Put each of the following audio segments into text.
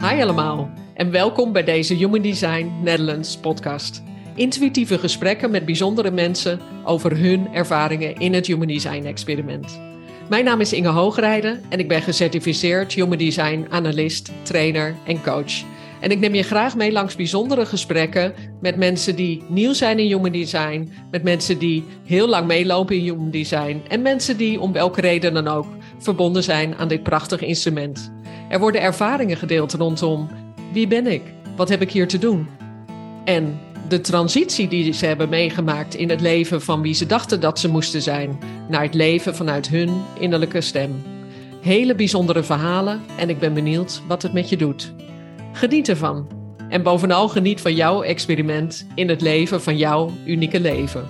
Hi allemaal en welkom bij deze Human Design Netherlands podcast. Intuïtieve gesprekken met bijzondere mensen over hun ervaringen in het Human Design experiment. Mijn naam is Inge Hoogrijden en ik ben gecertificeerd Human Design analist, trainer en coach. En ik neem je graag mee langs bijzondere gesprekken met mensen die nieuw zijn in Human Design, met mensen die heel lang meelopen in Human Design en mensen die om welke reden dan ook verbonden zijn aan dit prachtige instrument. Er worden ervaringen gedeeld rondom wie ben ik? Wat heb ik hier te doen? En de transitie die ze hebben meegemaakt in het leven van wie ze dachten dat ze moesten zijn, naar het leven vanuit hun innerlijke stem. Hele bijzondere verhalen en ik ben benieuwd wat het met je doet. Geniet ervan. En bovenal geniet van jouw experiment in het leven van jouw unieke leven.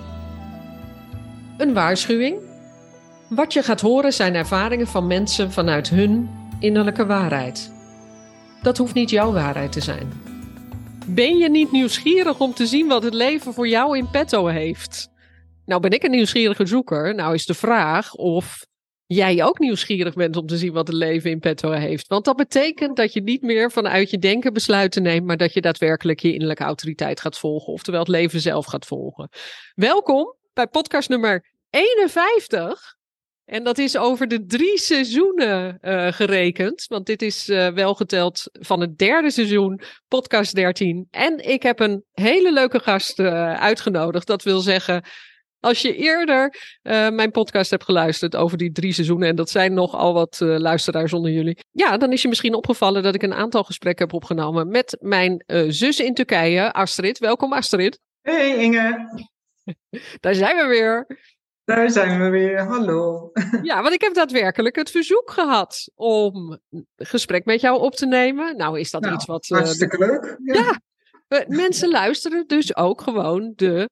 Een waarschuwing. Wat je gaat horen zijn ervaringen van mensen vanuit hun innerlijke waarheid. Dat hoeft niet jouw waarheid te zijn. Ben je niet nieuwsgierig om te zien wat het leven voor jou in petto heeft? Nou ben ik een nieuwsgierige zoeker. Nou is de vraag of jij ook nieuwsgierig bent om te zien wat het leven in petto heeft. Want dat betekent dat je niet meer vanuit je denken besluiten neemt, maar dat je daadwerkelijk je innerlijke autoriteit gaat volgen. Oftewel het leven zelf gaat volgen. Welkom bij podcast nummer 51 en dat is over de drie seizoenen uh, gerekend. Want dit is uh, wel geteld van het derde seizoen, podcast 13. En ik heb een hele leuke gast uh, uitgenodigd. Dat wil zeggen, als je eerder mijn podcast hebt geluisterd over die drie seizoenen. En dat zijn nogal wat luisteraars onder jullie. Ja, dan is je misschien opgevallen dat ik een aantal gesprekken heb opgenomen met mijn zus in Turkije, Astrid. Welkom Astrid. Hey Inge. Daar zijn we weer. Daar zijn we weer, hallo. Ja, want ik heb daadwerkelijk het verzoek gehad om een gesprek met jou op te nemen. Nou, is dat nou, iets wat. Hartstikke uh, leuk. Ja, ja mensen luisteren dus ook gewoon de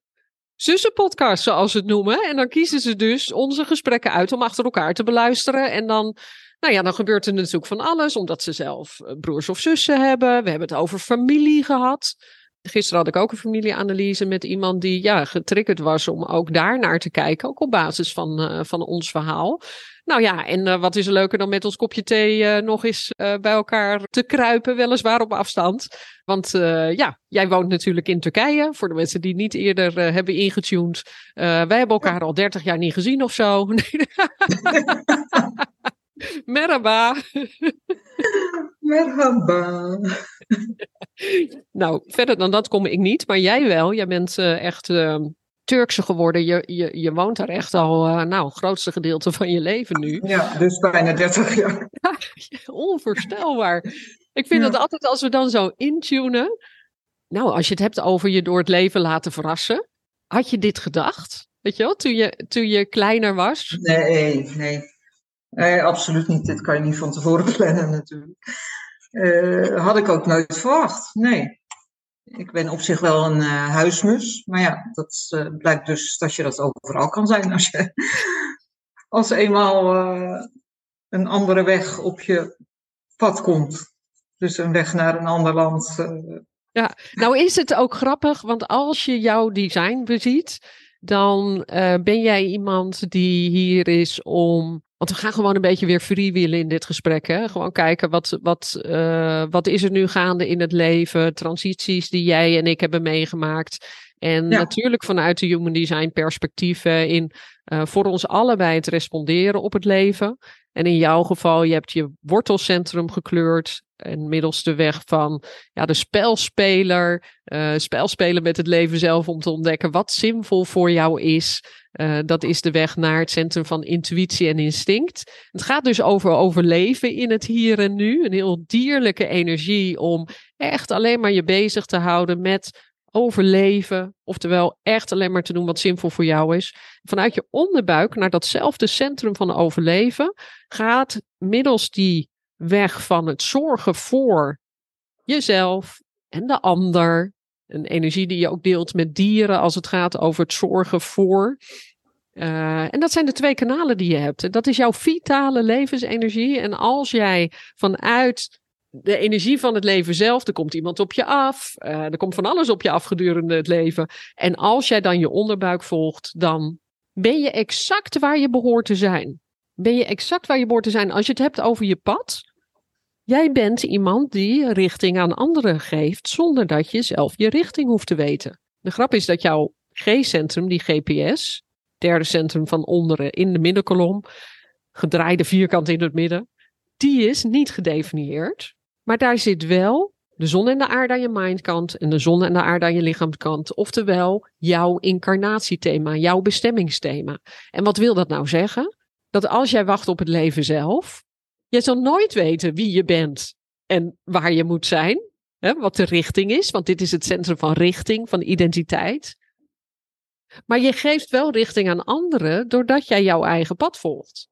zussenpodcast, zoals ze het noemen. En dan kiezen ze dus onze gesprekken uit om achter elkaar te beluisteren. En dan. Nou ja, dan gebeurt er natuurlijk van alles, omdat ze zelf eh, broers of zussen hebben. We hebben het over familie gehad. Gisteren had ik ook een familieanalyse met iemand die ja, getriggerd was om ook daar naar te kijken. Ook op basis van, uh, van ons verhaal. Nou ja, en uh, wat is er leuker dan met ons kopje thee uh, nog eens bij elkaar te kruipen, weliswaar op afstand. Want ja, jij woont natuurlijk in Turkije. Voor de mensen die niet eerder hebben ingetuned. wij hebben elkaar al 30 jaar niet gezien of zo. Merhaba. Merhaba. nou, verder dan dat kom ik niet, maar jij wel. Jij bent uh, echt uh, Turkse geworden. Je, je, je woont daar echt al, uh, nou, het grootste gedeelte van je leven nu. Ja, dus bijna 30 jaar. onvoorstelbaar. Ik vind ja. dat altijd als we dan zo intunen. Nou, als je het hebt over je door het leven laten verrassen. Had je dit gedacht? Weet je wel, toen je, toen je kleiner was? Nee, nee. Nee, absoluut niet. Dit kan je niet van tevoren plannen natuurlijk. Uh, had ik ook nooit verwacht. Nee. Ik ben op zich wel een uh, huismus. Maar ja, dat uh, blijkt dus dat je dat overal kan zijn. Als je als eenmaal een andere weg op je pad komt. Dus een weg naar een ander land. Ja, nou is het ook grappig, want als je jouw design beziet, dan ben jij iemand die hier is om want we gaan gewoon een beetje weer freewheelen in dit gesprek. Hè? Gewoon kijken wat, wat, uh, wat is er nu gaande in het leven. Transities die jij en ik hebben meegemaakt. En ja. natuurlijk vanuit de human design perspectief in uh, voor ons allebei het responderen op het leven. En in jouw geval, je hebt je wortelcentrum gekleurd. En middels de weg van ja, de spelspeler. Spelspelen met het leven zelf om te ontdekken wat zinvol voor jou is. Uh, dat is de weg naar het centrum van intuïtie en instinct. Het gaat dus over overleven in het hier en nu. Een heel dierlijke energie om echt alleen maar je bezig te houden met overleven. Oftewel echt alleen maar te doen wat zinvol voor jou is. Vanuit je onderbuik naar datzelfde centrum van overleven gaat middels die weg van het zorgen voor jezelf en de ander. Een energie die je ook deelt met dieren als het gaat over het zorgen voor. Uh, en dat zijn de twee kanalen die je hebt. Dat is jouw vitale levensenergie. En als jij vanuit de energie van het leven zelf, er komt iemand op je af, uh, er komt van alles op je af gedurende het leven. En als jij dan je onderbuik volgt, dan ben je exact waar je behoort te zijn. Ben je exact waar je behoort te zijn. Als je het hebt over je pad, Jij bent iemand die richting aan anderen geeft zonder dat je zelf je richting hoeft te weten. De grap is dat jouw G-centrum, die GPS, derde centrum van onderen in de middenkolom, gedraaide vierkant in het midden, die is niet gedefinieerd. Maar daar zit wel de zon en de aarde aan je mindkant en de zon en de aarde aan je lichaamskant. Oftewel jouw incarnatiethema, jouw bestemmingsthema. En wat wil dat nou zeggen? Dat als jij wacht op het leven zelf, je zal nooit weten wie je bent en waar je moet zijn. Hè, wat de richting is, want dit is het centrum van richting, van identiteit. Maar je geeft wel richting aan anderen doordat jij jouw eigen pad volgt.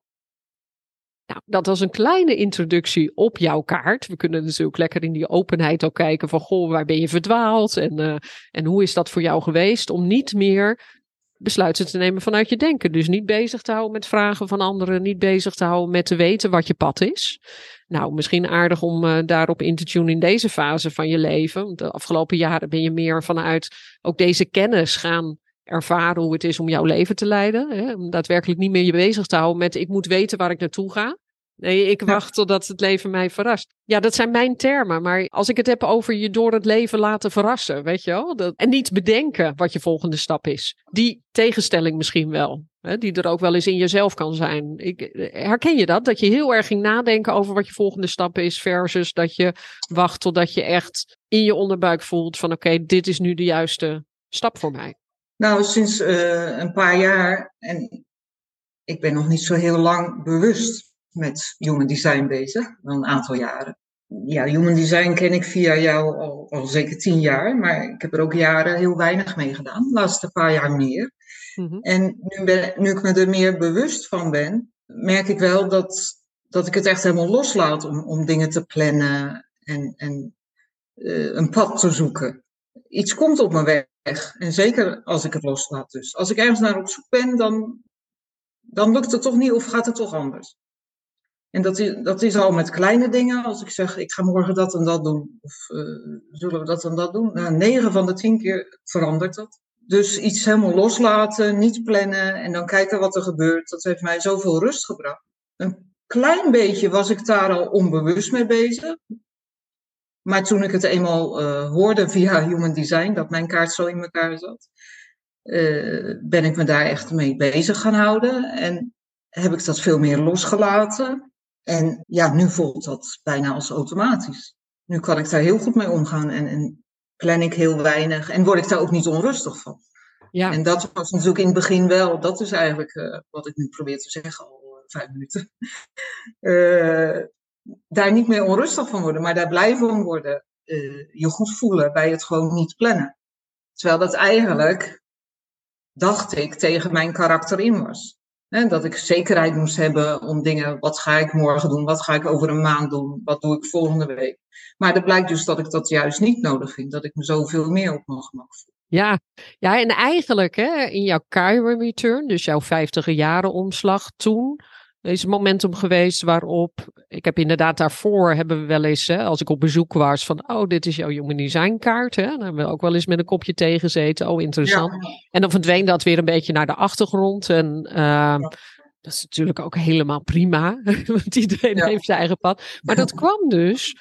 Nou, dat was een kleine introductie op jouw kaart. We kunnen natuurlijk lekker in die openheid ook kijken van, goh, waar ben je verdwaald en, uh, en hoe is dat voor jou geweest om niet meer besluiten te nemen vanuit je denken. Dus niet bezig te houden met vragen van anderen, niet bezig te houden met te weten wat je pad is. Nou, misschien aardig om uh, daarop in te tunen in deze fase van je leven. De afgelopen jaren ben je meer vanuit ook deze kennis gaan ervaren hoe het is om jouw leven te leiden. Hè? Om daadwerkelijk niet meer je bezig te houden met ik moet weten waar ik naartoe ga. Nee, ik wacht totdat het leven mij verrast. Ja, dat zijn mijn termen. Maar als ik het heb over je door het leven laten verrassen, weet je wel? Dat, en niet bedenken wat je volgende stap is. Die tegenstelling misschien wel. Hè, die er ook wel eens in jezelf kan zijn. Ik, herken je dat? Dat je heel erg ging nadenken over wat je volgende stap is. Versus dat je wacht totdat je echt in je onderbuik voelt van oké, dit is nu de juiste stap voor mij. Nou, sinds uh, een paar jaar, en ik ben nog niet zo heel lang bewust met human design bezig, al een aantal jaren. Ja, human design ken ik via jou al, al zeker tien jaar, maar ik heb er ook jaren heel weinig mee gedaan, de laatste paar jaar meer. Mm-hmm. En nu, ben, nu ik me er meer bewust van ben, merk ik wel dat, dat ik het echt helemaal loslaat om, om dingen te plannen en, en uh, een pad te zoeken. Iets komt op mijn weg en zeker als ik het loslaat dus. Als ik ergens naar op zoek ben, dan, dan lukt het toch niet of gaat het toch anders. En dat is, dat is al met kleine dingen. Als ik zeg, ik ga morgen dat en dat doen. Of uh, zullen we dat en dat doen? Nou, negen van de tien keer verandert dat. Dus iets helemaal loslaten, niet plannen en dan kijken wat er gebeurt. Dat heeft mij zoveel rust gebracht. Een klein beetje was ik daar al onbewust mee bezig. Maar toen ik het eenmaal uh, hoorde via Human Design, dat mijn kaart zo in elkaar zat, uh, ben ik me daar echt mee bezig gaan houden. En heb ik dat veel meer losgelaten. En ja, nu voelt dat bijna als automatisch. Nu kan ik daar heel goed mee omgaan en, en plan ik heel weinig en word ik daar ook niet onrustig van. Ja. En dat was natuurlijk in het begin wel, dat is eigenlijk uh, wat ik nu probeer te zeggen al uh, vijf minuten. Uh, daar niet meer onrustig van worden, maar daar blij van worden. je goed voelen bij het gewoon niet plannen. Terwijl dat eigenlijk, dacht ik, tegen mijn karakter in was. Hè, dat ik zekerheid moest hebben om dingen, wat ga ik morgen doen, wat ga ik over een maand doen, wat doe ik volgende week. Maar het blijkt dus dat ik dat juist niet nodig vind, dat ik me zoveel meer op mijn gemak voel. Ja, ja en eigenlijk hè, in jouw Chiron Return, dus jouw 50 jaren omslag toen, is een momentum geweest waarop, ik heb inderdaad daarvoor, hebben we wel eens, hè, als ik op bezoek was, van, oh, dit is jouw Human Design kaart. Hè? Dan hebben we ook wel eens met een kopje thee gezeten. Oh, interessant. En dan verdween dat weer een beetje naar de achtergrond. En uh, ja. dat is natuurlijk ook helemaal prima, want iedereen heeft zijn eigen pad. Maar dat kwam dus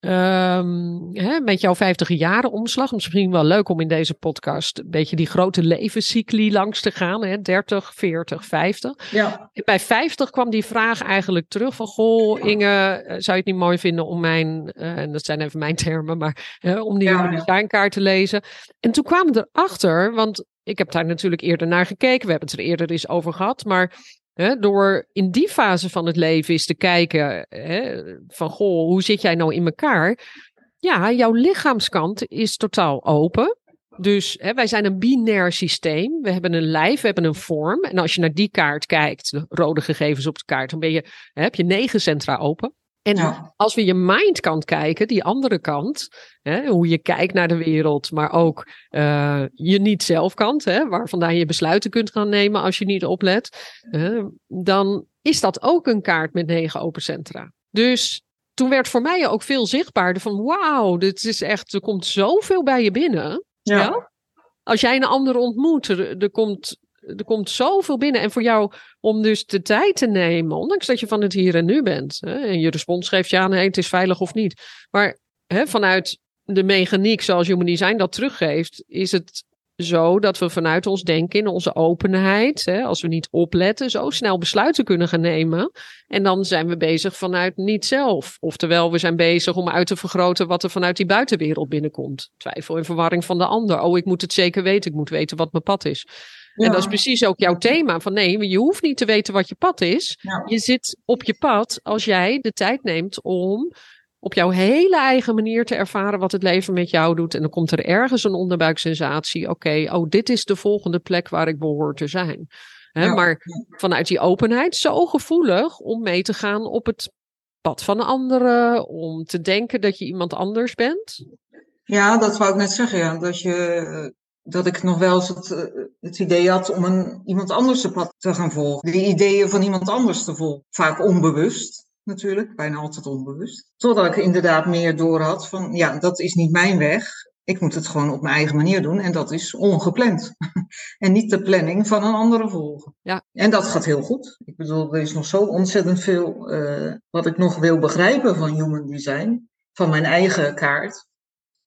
Um, hè, met jouw 50 jaren omslag. Misschien wel leuk om in deze podcast een beetje die grote levenscycli langs te gaan. Hè, 30, 40, 50. Ja. Bij 50 kwam die vraag eigenlijk terug van... Goh, Inge, eh, zou je het niet mooi vinden om mijn... Uh, en dat zijn even mijn termen, maar uh, om die ja, te lezen. En toen kwamen we erachter, want ik heb daar natuurlijk eerder naar gekeken. We hebben het er eerder eens over gehad. Maar door in die fase van het leven eens te kijken van goh, hoe zit jij nou in elkaar? Ja, jouw lichaamskant is totaal open. Dus wij zijn een binair systeem. We hebben een lijf, we hebben een vorm. En als je naar die kaart kijkt, de rode gegevens op de kaart, dan ben je, heb je negen centra open. En als we je mindkant kijken, die andere kant, hè, hoe je kijkt naar de wereld, maar ook uh, je niet-zelfkant, hè, waar vandaan je besluiten kunt gaan nemen als je niet oplet, uh, dan is dat ook een kaart met negen open centra. Dus toen werd voor mij ook veel zichtbaarder van wauw, dit is echt, er komt zoveel bij je binnen. Ja. ja? Als jij een ander ontmoet, er, er komt er komt zoveel binnen. En voor jou om dus de tijd te nemen, ondanks dat je van het hier en nu bent. Hè, en je respons geeft je aan, het is veilig of niet. Maar hè, vanuit de mechaniek zoals Human Design dat teruggeeft, is het zo dat we vanuit ons denken in onze openheid, hè, als we niet opletten, zo snel besluiten kunnen gaan nemen. En dan zijn we bezig vanuit niet zelf. Oftewel, we zijn bezig om uit te vergroten wat er vanuit die buitenwereld binnenkomt. Twijfel en verwarring van de ander. Oh, ik moet het zeker weten. Ik moet weten wat mijn pad is. En dat is precies ook jouw thema. Van nee, je hoeft niet te weten wat je pad is. Je zit op je pad als jij de tijd neemt om op jouw hele eigen manier te ervaren wat het leven met jou doet. En dan komt er ergens een onderbuiksensatie. Oké, oh, dit is de volgende plek waar ik behoor te zijn. Maar vanuit die openheid, zo gevoelig om mee te gaan op het pad van anderen, om te denken dat je iemand anders bent. Ja, dat wou ik net zeggen. Ja. Dat, je, dat ik nog wel eens het, eh, het idee had om een, iemand anders zijn pad te gaan volgen. Die ideeën van iemand anders te volgen. Vaak onbewust natuurlijk, bijna altijd onbewust. Totdat ik inderdaad meer door had van, ja, dat is niet mijn weg. Ik moet het gewoon op mijn eigen manier doen en dat is ongepland. en niet de planning van een andere volgen. Ja. En dat gaat heel goed. Ik bedoel, er is nog zo ontzettend veel uh, wat ik nog wil begrijpen van human design. Van mijn eigen kaart.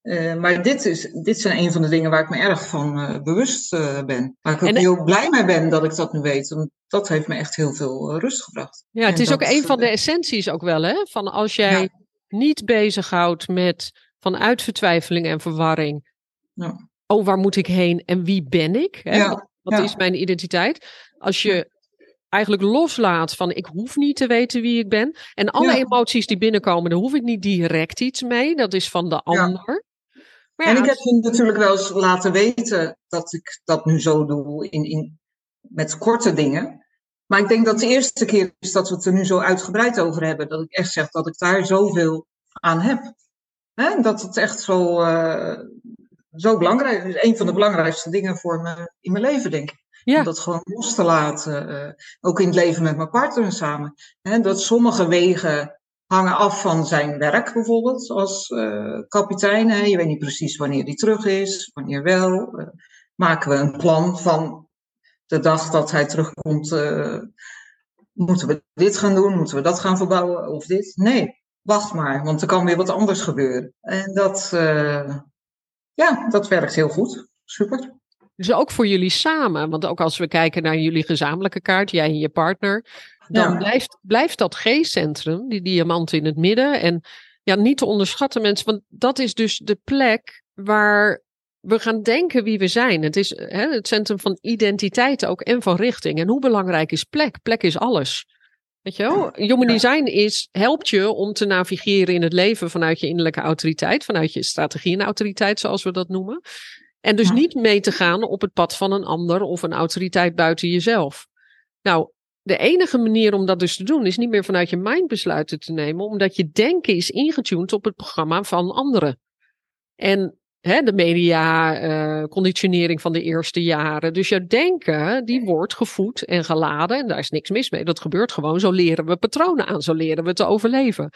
Uh, maar dit, is, dit zijn een van de dingen waar ik me erg van uh, bewust uh, ben. Waar ik ook heel blij mee ben dat ik dat nu weet. Want dat heeft me echt heel veel rust gebracht. Ja, het is ook een van de essenties ook wel, hè? Van als jij ja. niet bezighoudt met vanuit vertwijfeling en verwarring. Ja. Oh, waar moet ik heen en wie ben ik? Hè? Ja. Wat, is mijn identiteit? Als je eigenlijk loslaat van ik hoef niet te weten wie ik ben. En alle emoties die binnenkomen, daar hoef ik niet direct iets mee. Dat is van de ander. Ja, en ik heb je natuurlijk wel eens laten weten dat ik dat nu zo doe in, in, met korte dingen. Maar ik denk dat de eerste keer is dat we het er nu zo uitgebreid over hebben. Dat ik echt zeg dat ik daar zoveel aan heb. Hè? Dat het echt zo, uh, zo belangrijk is. Een van de belangrijkste dingen voor me in mijn leven, denk ik. Ja. Om dat gewoon los te laten. Uh, ook in het leven met mijn partner samen. Hè? Dat sommige wegen hangen af van zijn werk bijvoorbeeld als uh, kapitein. Hè. Je weet niet precies wanneer hij terug is, wanneer wel. Uh, maken we een plan van de dag dat hij terugkomt. Uh, moeten we dit gaan doen? Moeten we dat gaan verbouwen of dit? Nee, wacht maar, want er kan weer wat anders gebeuren. En dat, ja, dat werkt heel goed. Super. Dus ook voor jullie samen, want ook als we kijken naar jullie gezamenlijke kaart, jij en je partner, dan blijft, blijft dat G-centrum, die diamant in het midden. En ja, niet te onderschatten mensen, want dat is dus de plek waar we gaan denken wie we zijn. Het is hè, het centrum van identiteit ook en van richting. En hoe belangrijk is plek? Plek is alles. Weet je wel? Human design is, helpt je om te navigeren in het leven vanuit je innerlijke autoriteit, vanuit je strategie en autoriteit, zoals we dat noemen. En dus niet mee te gaan op het pad van een ander of een autoriteit buiten jezelf. Nou, de enige manier om dat dus te doen is niet meer vanuit je mind besluiten te nemen, omdat je denken is ingetuned op het programma van anderen. En hè, de media, uh, conditionering van de eerste jaren. Dus jouw denken, die wordt gevoed en geladen en daar is niks mis mee. Dat gebeurt gewoon. Zo leren we patronen aan, zo leren we te overleven.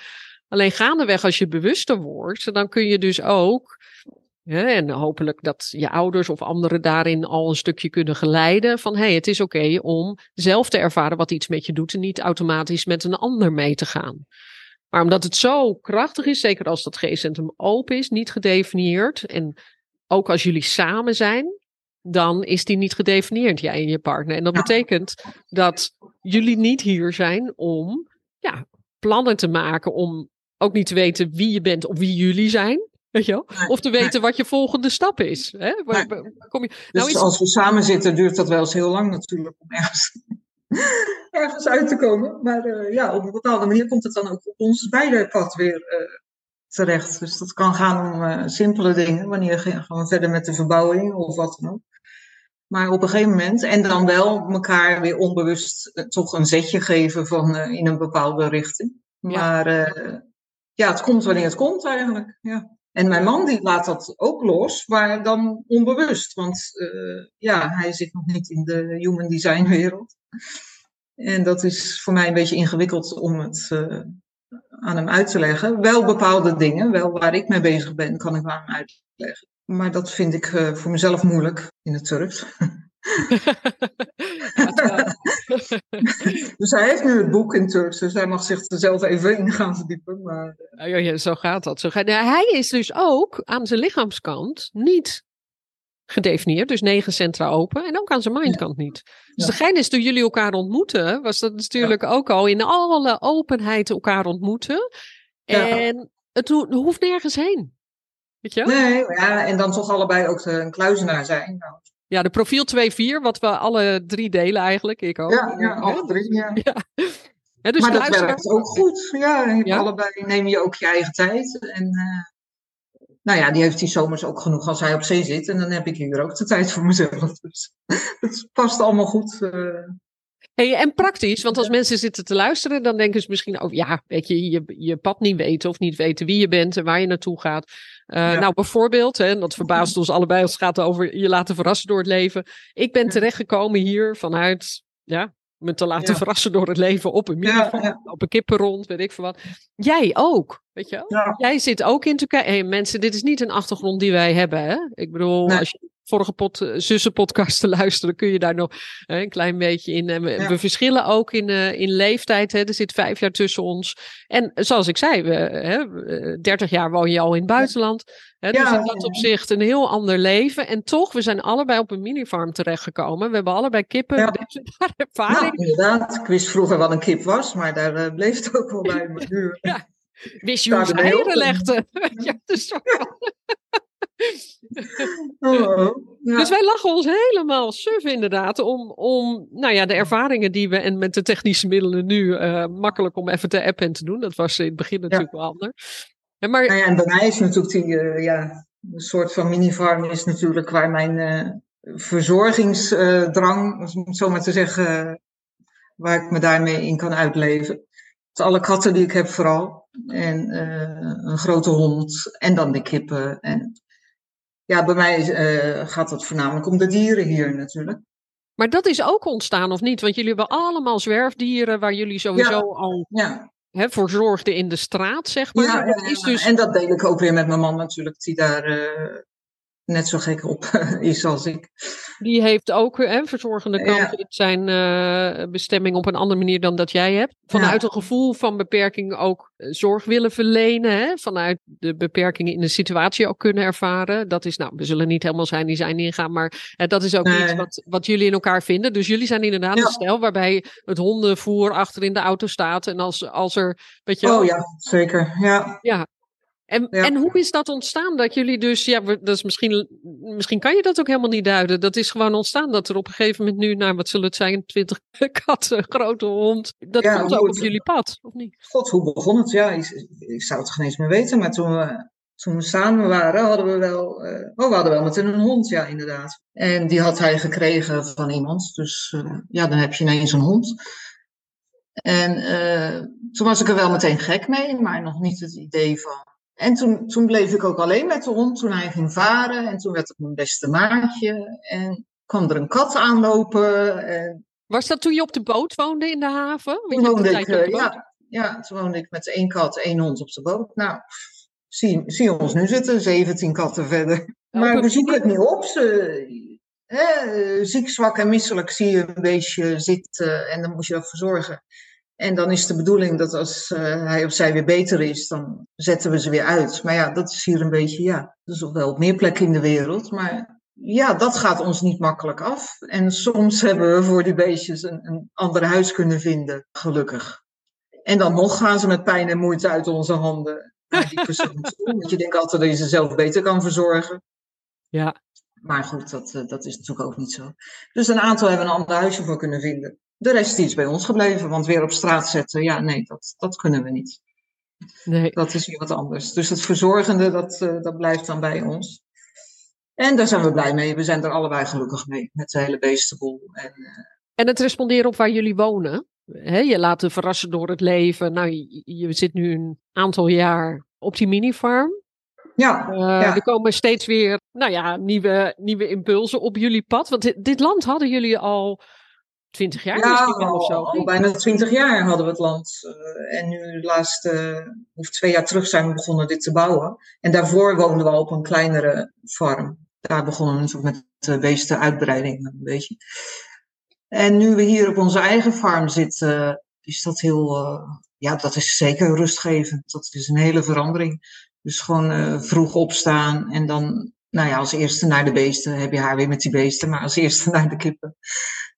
Alleen gaandeweg als je bewuster wordt, dan kun je dus ook en hopelijk dat je ouders of anderen daarin al een stukje kunnen geleiden van hey, het is oké om zelf te ervaren wat iets met je doet en niet automatisch met een ander mee te gaan. Maar omdat het zo krachtig is, zeker als dat G-centrum open is, niet gedefinieerd en ook als jullie samen zijn, dan is die niet gedefinieerd, jij en je partner. En dat betekent dat jullie niet hier zijn om ja, plannen te maken, om ook niet te weten wie je bent of wie jullie zijn. Weet je Of te weten wat je volgende stap is. Hè? Waar, kom je... Dus nou, is... als we samen zitten, duurt dat wel eens heel lang natuurlijk om ergens, ergens uit te komen. Maar uh, ja, op een bepaalde manier komt het dan ook op ons beide pad weer uh, terecht. Dus dat kan gaan om uh, simpele dingen, wanneer gaan we verder met de verbouwing of wat dan ook. Maar op een gegeven moment, en dan wel elkaar weer onbewust toch een zetje geven van in een bepaalde richting. Maar ja. ja, het komt wanneer het komt eigenlijk. Ja. En mijn man die laat dat ook los, maar dan onbewust. Want uh, ja, hij zit nog niet in de human design wereld. En dat is voor mij een beetje ingewikkeld om het uh, aan hem uit te leggen. Wel bepaalde dingen, wel waar ik mee bezig ben, kan ik aan hem uitleggen. Maar dat vind ik uh, voor mezelf moeilijk in het Turks. dus hij heeft nu het boek in Turks, dus hij mag zich er zelf even in gaan verdiepen. Maar... Ja, ja, zo gaat dat. Zo gaat... hij is dus ook aan zijn lichaamskant niet gedefinieerd, dus negen centra open en ook aan zijn mindkant niet. Dus de gein is toen jullie elkaar ontmoeten, was dat natuurlijk ook al in alle openheid elkaar ontmoeten. En het hoeft nergens heen. Weet je? Nee, ja, en dan toch allebei ook een kluizenaar zijn. Nou. Ja, de profiel 2-4, wat we alle drie delen eigenlijk. Ik ook. Ja, ja alle drie, ja. ja. dus maar dat werkt ook goed. Ja, allebei neem je ook je eigen tijd. En uh, nou ja, die heeft die zomers ook genoeg als hij op zee zit. En dan heb ik hier ook de tijd voor mezelf. Dus het past allemaal goed. Uh, Hey, en praktisch, want als mensen zitten te luisteren, dan denken ze misschien, oh ja, weet je, je, je pad niet weten of niet weten wie je bent en waar je naartoe gaat. Uh, Nou, bijvoorbeeld, hè, en dat verbaast ons allebei als het gaat over je laten verrassen door het leven. Ik ben terechtgekomen hier vanuit, ja, me te laten verrassen door het leven op een minivan, op een kippenrond, weet ik veel wat. Jij ook, weet je Jij zit ook in Turkije. Hey, mensen, dit is niet een achtergrond die wij hebben, hè? Ik bedoel, als je vorige pot, eh, zussenpodcast te luisteren, kun je daar nog uh, een klein beetje in. Uh, we, verschillen ook in, uh, in leeftijd. Hè. Er zit vijf jaar tussen ons. En zoals ik zei, we, 30 jaar woon je al in het buitenland. Hè, dus in dat opzicht een heel ander leven. En toch, we zijn allebei op een minifarm terechtgekomen. We hebben allebei kippen. Ja. Dus ervaring. Nou, inderdaad, ik wist vroeger wat een kip was, maar daar bleef het ook wel bij. Maar nu, ja. Wist je hoe ze eieren legden? ja, dus Oh, Dus wij lachen ons helemaal suf inderdaad om, om nou ja, de ervaringen die we en met de technische middelen nu uh, makkelijk om even te appen en te doen. Dat was in het begin natuurlijk wel anders. En, maar... Nou ja, en bij mij is natuurlijk die, uh, ja, een soort van mini-farm is natuurlijk waar mijn uh, verzorgingsdrang, om het zo maar te zeggen, waar ik me daarmee in kan uitleven. Dus alle katten die ik heb vooral. En een grote hond. En dan de kippen. En ja, bij mij uh, gaat het voornamelijk om de dieren hier natuurlijk. Maar dat is ook ontstaan, of niet? Want jullie hebben allemaal zwerfdieren waar jullie sowieso al ja. Hè, voor zorgden in de straat, zeg maar. Ja, dat is dus... en dat deel ik ook weer met mijn man natuurlijk, die daar uh, net zo gek op is als ik. Die heeft ook hè, verzorgende kanten in zijn uh, bestemming op een andere manier dan dat jij hebt. Vanuit een gevoel van beperking ook eh, zorg willen verlenen. Hè? Vanuit de beperkingen in de situatie ook kunnen ervaren. Dat is, nou, we zullen niet helemaal zijn die zijn ingaan, maar uh, dat is ook iets wat, wat jullie in elkaar vinden. Dus jullie zijn inderdaad een stel waarbij het hondenvoer achter in de auto staat. En als, als er, weet je... Oh ja, zeker. Ja. Ja, en, en hoe is dat ontstaan? Dat jullie dus, ja, dat is misschien, misschien kan je dat ook helemaal niet duiden. Dat is gewoon ontstaan dat er op een gegeven moment nu, nou wat zullen het zijn, twintig katten, grote hond. Dat komt ook op jullie pad, of niet? God, hoe begon het? Ja, ik, ik zou het geen eens meer weten. Maar toen we, toen we samen waren, hadden we wel, uh, oh, we hadden wel meteen een hond, ja, inderdaad. En die had hij gekregen van iemand. Dus uh, ja, dan heb je ineens een hond. En uh, toen was ik er wel meteen gek mee, maar nog niet het idee van en toen, toen bleef ik ook alleen met de hond toen hij ging varen. En toen werd het mijn beste maatje. En kwam er een kat aanlopen. En... Was dat toen je op de boot woonde in de haven? Toen woonde ik, uh, ja, ja, toen woonde ik met één kat, één hond op de boot. Nou, zie, zie ons nu zitten, 17 katten verder. Maar we zoeken het niet op. Ze, hè, ziek, zwak en misselijk zie je een beestje zitten en dan moet je dat verzorgen. En dan is de bedoeling dat als uh, hij of zij weer beter is, dan zetten we ze weer uit. Maar ja, dat is hier een beetje, ja, dat is wel op meer plekken in de wereld. Maar ja, dat gaat ons niet makkelijk af. En soms hebben we voor die beestjes een, een ander huis kunnen vinden, gelukkig. En dan nog gaan ze met pijn en moeite uit onze handen naar die persoon toe. Want je denkt altijd dat je ze zelf beter kan verzorgen. Ja. Maar goed, dat, eh, dat is natuurlijk ook niet zo. Dus een aantal hebben een ander huisje voor kunnen vinden. De rest is bij ons gebleven, want weer op straat zetten, ja, nee, dat, dat kunnen we niet. Nee. Dat is weer wat anders. Dus het verzorgende, dat, uh, dat blijft dan bij ons. En daar zijn we blij mee. We zijn er allebei gelukkig mee, met de hele beestenboel. En, uh... en het responderen op waar jullie wonen. He, je laat je verrassen door het leven. Nou, je, je, zit nu een aantal jaar op die minifarm. Ja, uh, ja, Er komen steeds weer nou ja, nieuwe, nieuwe impulsen op jullie pad. Want dit, dit land hadden jullie al 20 jaar ja, misschien wel of zo. Al, bijna 20 jaar hadden we het land. Uh, en nu de laatste, of twee jaar terug zijn we begonnen dit te bouwen. En daarvoor woonden we op een kleinere farm. daar begonnen we natuurlijk met de beestenuitbreiding een beetje. En nu we hier op onze eigen farm zitten, is dat heel, uh, ja, dat is zeker rustgevend. Dat is een hele verandering. Dus gewoon uh, vroeg opstaan en dan, nou ja, als eerste naar de beesten, heb je haar weer met die beesten, maar als eerste naar de kippen.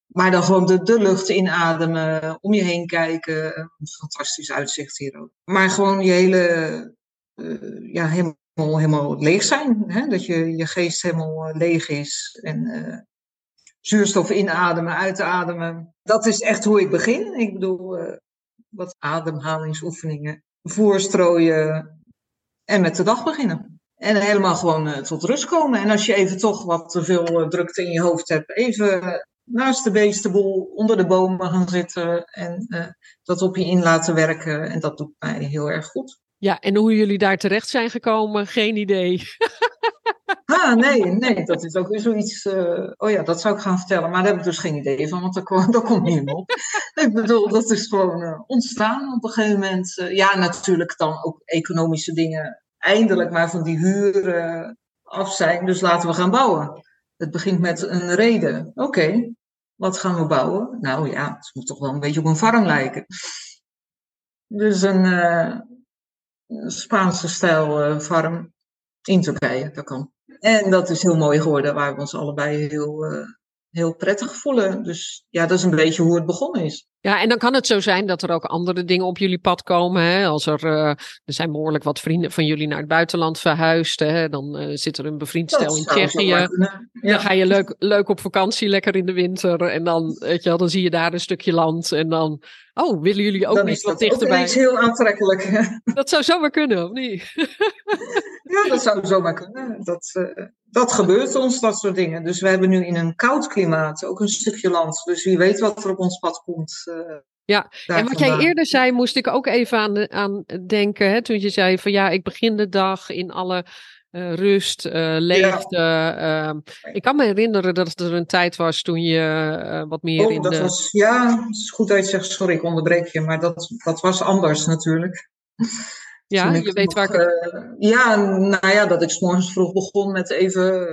Maar dan gewoon de, de lucht inademen, om je heen kijken. Fantastisch uitzicht hier ook. Maar gewoon je hele, uh, ja, helemaal, helemaal leeg zijn. Hè? Dat je, je geest helemaal leeg is. En uh, zuurstof inademen, uitademen. Dat is echt hoe ik begin. Ik bedoel, wat ademhalingsoefeningen, voorstrooien en met de dag beginnen. En helemaal gewoon tot rust komen. En als je even toch wat te veel drukte in je hoofd hebt, even naast de beestenboel onder de bomen gaan zitten en dat op je in laten werken. En dat doet mij heel erg goed. Ja, en hoe jullie daar terecht zijn gekomen, geen idee. Ah, nee, nee, dat is ook weer zoiets. Uh, oh ja, dat zou ik gaan vertellen, maar daar heb ik dus geen idee van, want daar, daar komt niet op. ik bedoel, dat is gewoon uh, ontstaan op een gegeven moment. Uh, ja, natuurlijk dan ook economische dingen eindelijk maar van die huur af zijn, dus laten we gaan bouwen. Het begint met een reden. Oké, okay, wat gaan we bouwen? Nou ja, het moet toch wel een beetje op een farm lijken. Dus een Spaanse stijl farm in Turkije, dat kan. En dat is heel mooi geworden, waar we ons allebei heel, uh, heel prettig voelen. Dus ja, dat is een beetje hoe het begonnen is. Ja, en dan kan het zo zijn dat er ook andere dingen op jullie pad komen. Hè? Als er, uh, er zijn behoorlijk wat vrienden van jullie naar het buitenland verhuisd. Hè? Dan uh, zit er een bevriend stel in Tsjechië. Ja. Dan ga je leuk, leuk op vakantie, lekker in de winter. En dan, weet je wel, dan zie je daar een stukje land. En dan, oh, willen jullie ook dan niet wat dat dichterbij? Dat is heel aantrekkelijk. Dat zou zomaar kunnen, of niet? ja, dat zou zomaar kunnen. Dat, uh, dat gebeurt ons, dat soort dingen. Dus we hebben nu in een koud klimaat ook een stukje land. Dus wie weet wat er op ons pad komt. Uh, ja, en wat jij eerder zei, moest ik ook even aan, aan denken. Hè, toen je zei van ja, ik begin de dag in alle uh, rust, uh, leegte. Ja. Uh, ik kan me herinneren dat er een tijd was toen je wat meer oh, in dat de... Was, ja, het is goed dat je zegt, sorry, ik onderbreek je, maar dat, dat was anders natuurlijk. Ja, je weet waar ik... Uh, ja, nou ja, dat ik s morgens vroeg begon met even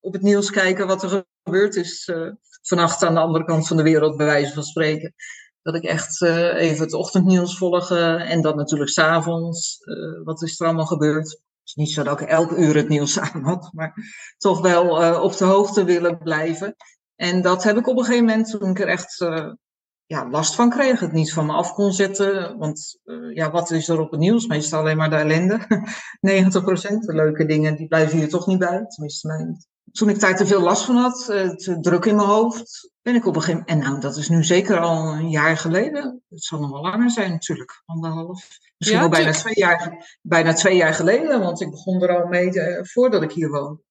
op het nieuws kijken wat er gebeurd is. Uh, vannacht aan de andere kant van de wereld, bij wijze van spreken. Dat ik echt uh, even het ochtendnieuws volg. en dan natuurlijk s'avonds. wat is er allemaal gebeurd? Het is niet zo dat ik elk uur het nieuws aan had. Maar toch wel op de hoogte willen blijven. En dat heb ik op een gegeven moment, toen ik er echt ja, last van kreeg, het niet van me af kon zetten. Want uh, ja, wat is er op het nieuws? Meestal alleen maar de ellende. 90% de leuke dingen, die blijven hier toch niet bij. Tenminste, mij niet. Toen ik daar te veel last van had, uh, te druk in mijn hoofd, ben ik op een gegeven moment... En nou, dat is nu zeker al een jaar geleden. Het zal nog wel langer zijn natuurlijk, anderhalf. Misschien ja, wel bijna twee, jaar, bijna twee jaar geleden, want ik begon er al mee uh, voordat ik hier woonde.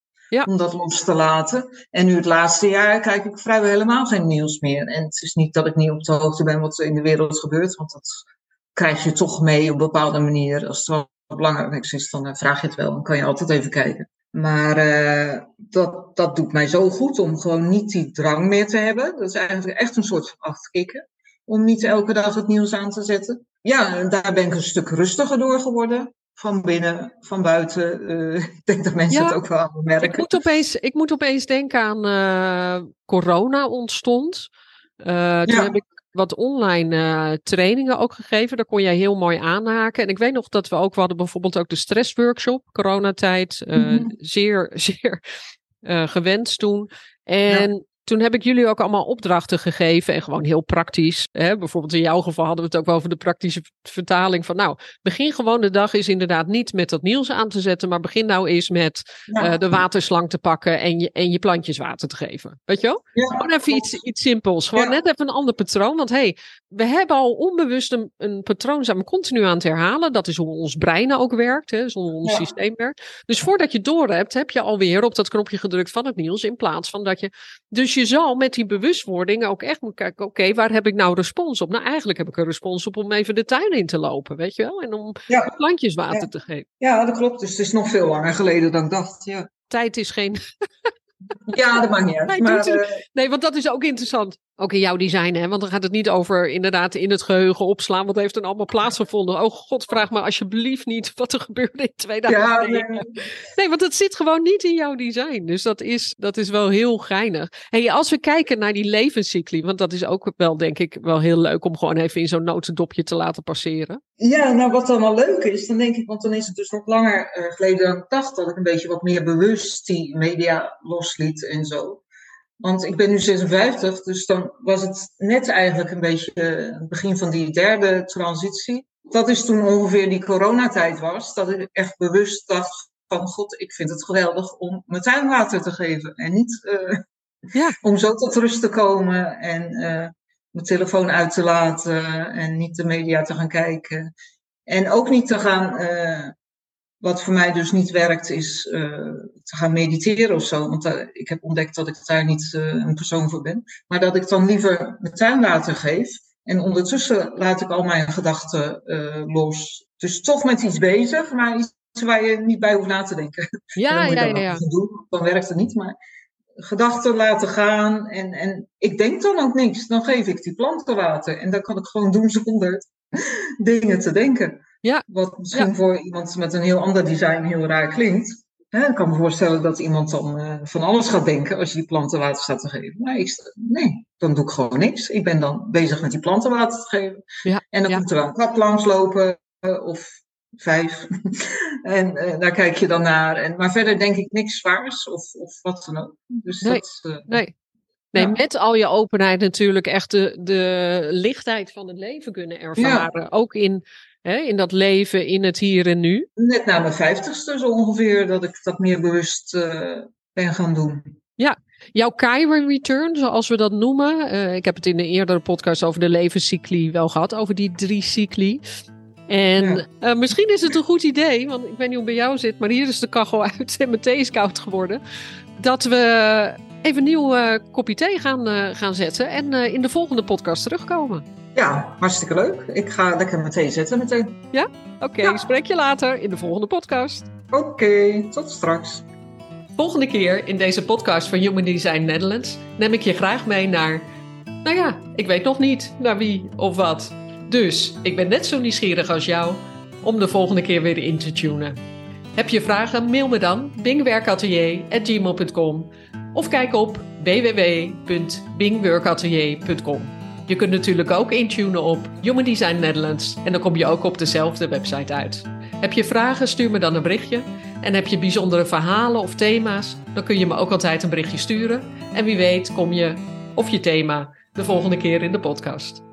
Om dat los te laten. En nu het laatste jaar kijk ik vrijwel helemaal geen nieuws meer. En het is niet dat ik niet op de hoogte ben wat er in de wereld gebeurt. Want dat krijg je toch mee op een bepaalde manier. Als het wel belangrijk is, dan vraag je het wel. Dan kan je altijd even kijken. Maar uh, dat, dat doet mij zo goed om gewoon niet die drang meer te hebben. Dat is eigenlijk echt een soort van. Om niet elke dag het nieuws aan te zetten. Ja, daar ben ik een stuk rustiger door geworden van binnen, van buiten. Uh, ik denk dat mensen ja, het ook wel merken. Ik moet opeens, ik moet opeens denken aan uh, corona ontstond. Uh, toen ja. heb ik wat online trainingen ook gegeven. Daar kon jij heel mooi aanhaken. En ik weet nog dat we ook, we hadden bijvoorbeeld ook de stressworkshop, coronatijd. Mm -hmm. Zeer, zeer gewenst toen. En toen heb ik jullie ook allemaal opdrachten gegeven en gewoon heel praktisch. Hè? Bijvoorbeeld in jouw geval hadden we het ook wel over de praktische vertaling van nou, begin gewoon de dag is inderdaad niet met dat nieuws aan te zetten, maar begin nou eens met ja. uh, de waterslang te pakken en je, en je plantjes water te geven. Weet je wel? Ja, gewoon even iets, iets simpels. Gewoon ja. net even een ander patroon. Want hey, we hebben al onbewust een, een patroon zijn we continu aan het herhalen. Dat is hoe ons brein ook werkt, hè? hoe ons systeem werkt. Dus voordat je door hebt, heb je alweer op dat knopje gedrukt van het nieuws in plaats van dat je. Dus je zal met die bewustwording ook echt moeten kijken, oké, okay, waar heb ik nou respons op? Nou, eigenlijk heb ik een respons op om even de tuin in te lopen, weet je wel? En om ja. plantjes water ja. te geven. Ja, dat klopt. Dus het is nog veel langer geleden dan ik dacht, ja. Tijd is geen... ja, dat maakt niet uit. Maar, uh... nee, want dat is ook interessant. Ook in jouw design, hè? want dan gaat het niet over inderdaad in het geheugen opslaan. Wat heeft er allemaal plaatsgevonden? Oh god, vraag me alsjeblieft niet wat er gebeurde in 2009. Ja, nee. nee. want het zit gewoon niet in jouw design. Dus dat is, dat is wel heel geinig. Hey, als we kijken naar die levenscycli, want dat is ook wel, denk ik, wel heel leuk om gewoon even in zo'n notendopje te laten passeren. Ja, nou wat dan wel leuk is, dan denk ik, want dan is het dus nog langer uh, geleden dan ik dacht, dat ik een beetje wat meer bewust die media losliet en zo. Want ik ben nu 56, dus dan was het net eigenlijk een beetje het begin van die derde transitie. Dat is toen ongeveer die coronatijd was, dat ik echt bewust dacht van god, ik vind het geweldig om mijn tuinwater te geven. En niet uh, ja. om zo tot rust te komen en uh, mijn telefoon uit te laten en niet de media te gaan kijken. En ook niet te gaan uh, wat voor mij dus niet werkt, is uh, te gaan mediteren of zo. Want uh, ik heb ontdekt dat ik daar niet uh, een persoon voor ben. Maar dat ik dan liever mijn tuinwater geef. En ondertussen laat ik al mijn gedachten los. Dus toch met iets bezig, maar iets waar je niet bij hoeft na te denken. Ja, ja, ja. ja. Doen, dan werkt het niet, maar gedachten laten gaan. En, en ik denk dan ook niks. Dan geef ik die planten water. En dat kan ik gewoon doen zonder dingen te denken. Ja. Wat misschien voor iemand met een heel ander design heel raar klinkt. Ik kan me voorstellen dat iemand dan uh, van alles gaat denken als je die planten water staat te geven. Maar ik, nee, dan doe ik gewoon niks. Ik ben dan bezig met die planten water te geven. Ja, en dan ja. komt er wel een kat langslopen uh, of vijf. en uh, daar kijk je dan naar. En, maar verder denk ik niks zwaars of, of wat dan ook. Dus nee, dat, nee. Nee, ja. met al je openheid natuurlijk echt de, de lichtheid van het leven kunnen ervaren. Ook in, hè, in dat leven, in het hier en nu. Net na mijn vijftigste zo ongeveer, dat ik dat meer bewust uh, ben gaan doen. Ja, jouw Chiron Return, zoals we dat noemen. Uh, ik heb het in de eerdere podcast over de levenscycli wel gehad, over die drie cycli. En ja. uh, misschien is het een goed idee, want ik weet niet hoe het bij jou zit, maar hier is de kachel uit en mijn thee is koud geworden. Dat we even een nieuw uh, kopje thee gaan, gaan zetten en in de volgende podcast terugkomen. Ja, hartstikke leuk. Ik ga lekker mijn thee zetten meteen. Ja? Oké, okay, ja. spreek je later in de volgende podcast. Oké, okay, tot straks. Volgende keer in deze podcast van Human Design Netherlands neem ik je graag mee naar, nou ja, ik weet nog niet naar wie of wat. Dus ik ben net zo nieuwsgierig als jou om de volgende keer weer in te tunen. Heb je vragen? Mail me dan bingwerkatelier.gmail.com of kijk op www.bingworkatelier.com. Je kunt natuurlijk ook intunen op Human Design Netherlands en dan kom je ook op dezelfde website uit. Heb je vragen? Stuur me dan een berichtje. En heb je bijzondere verhalen of thema's? Dan kun je me ook altijd een berichtje sturen. En wie weet kom je of je thema de volgende keer in de podcast.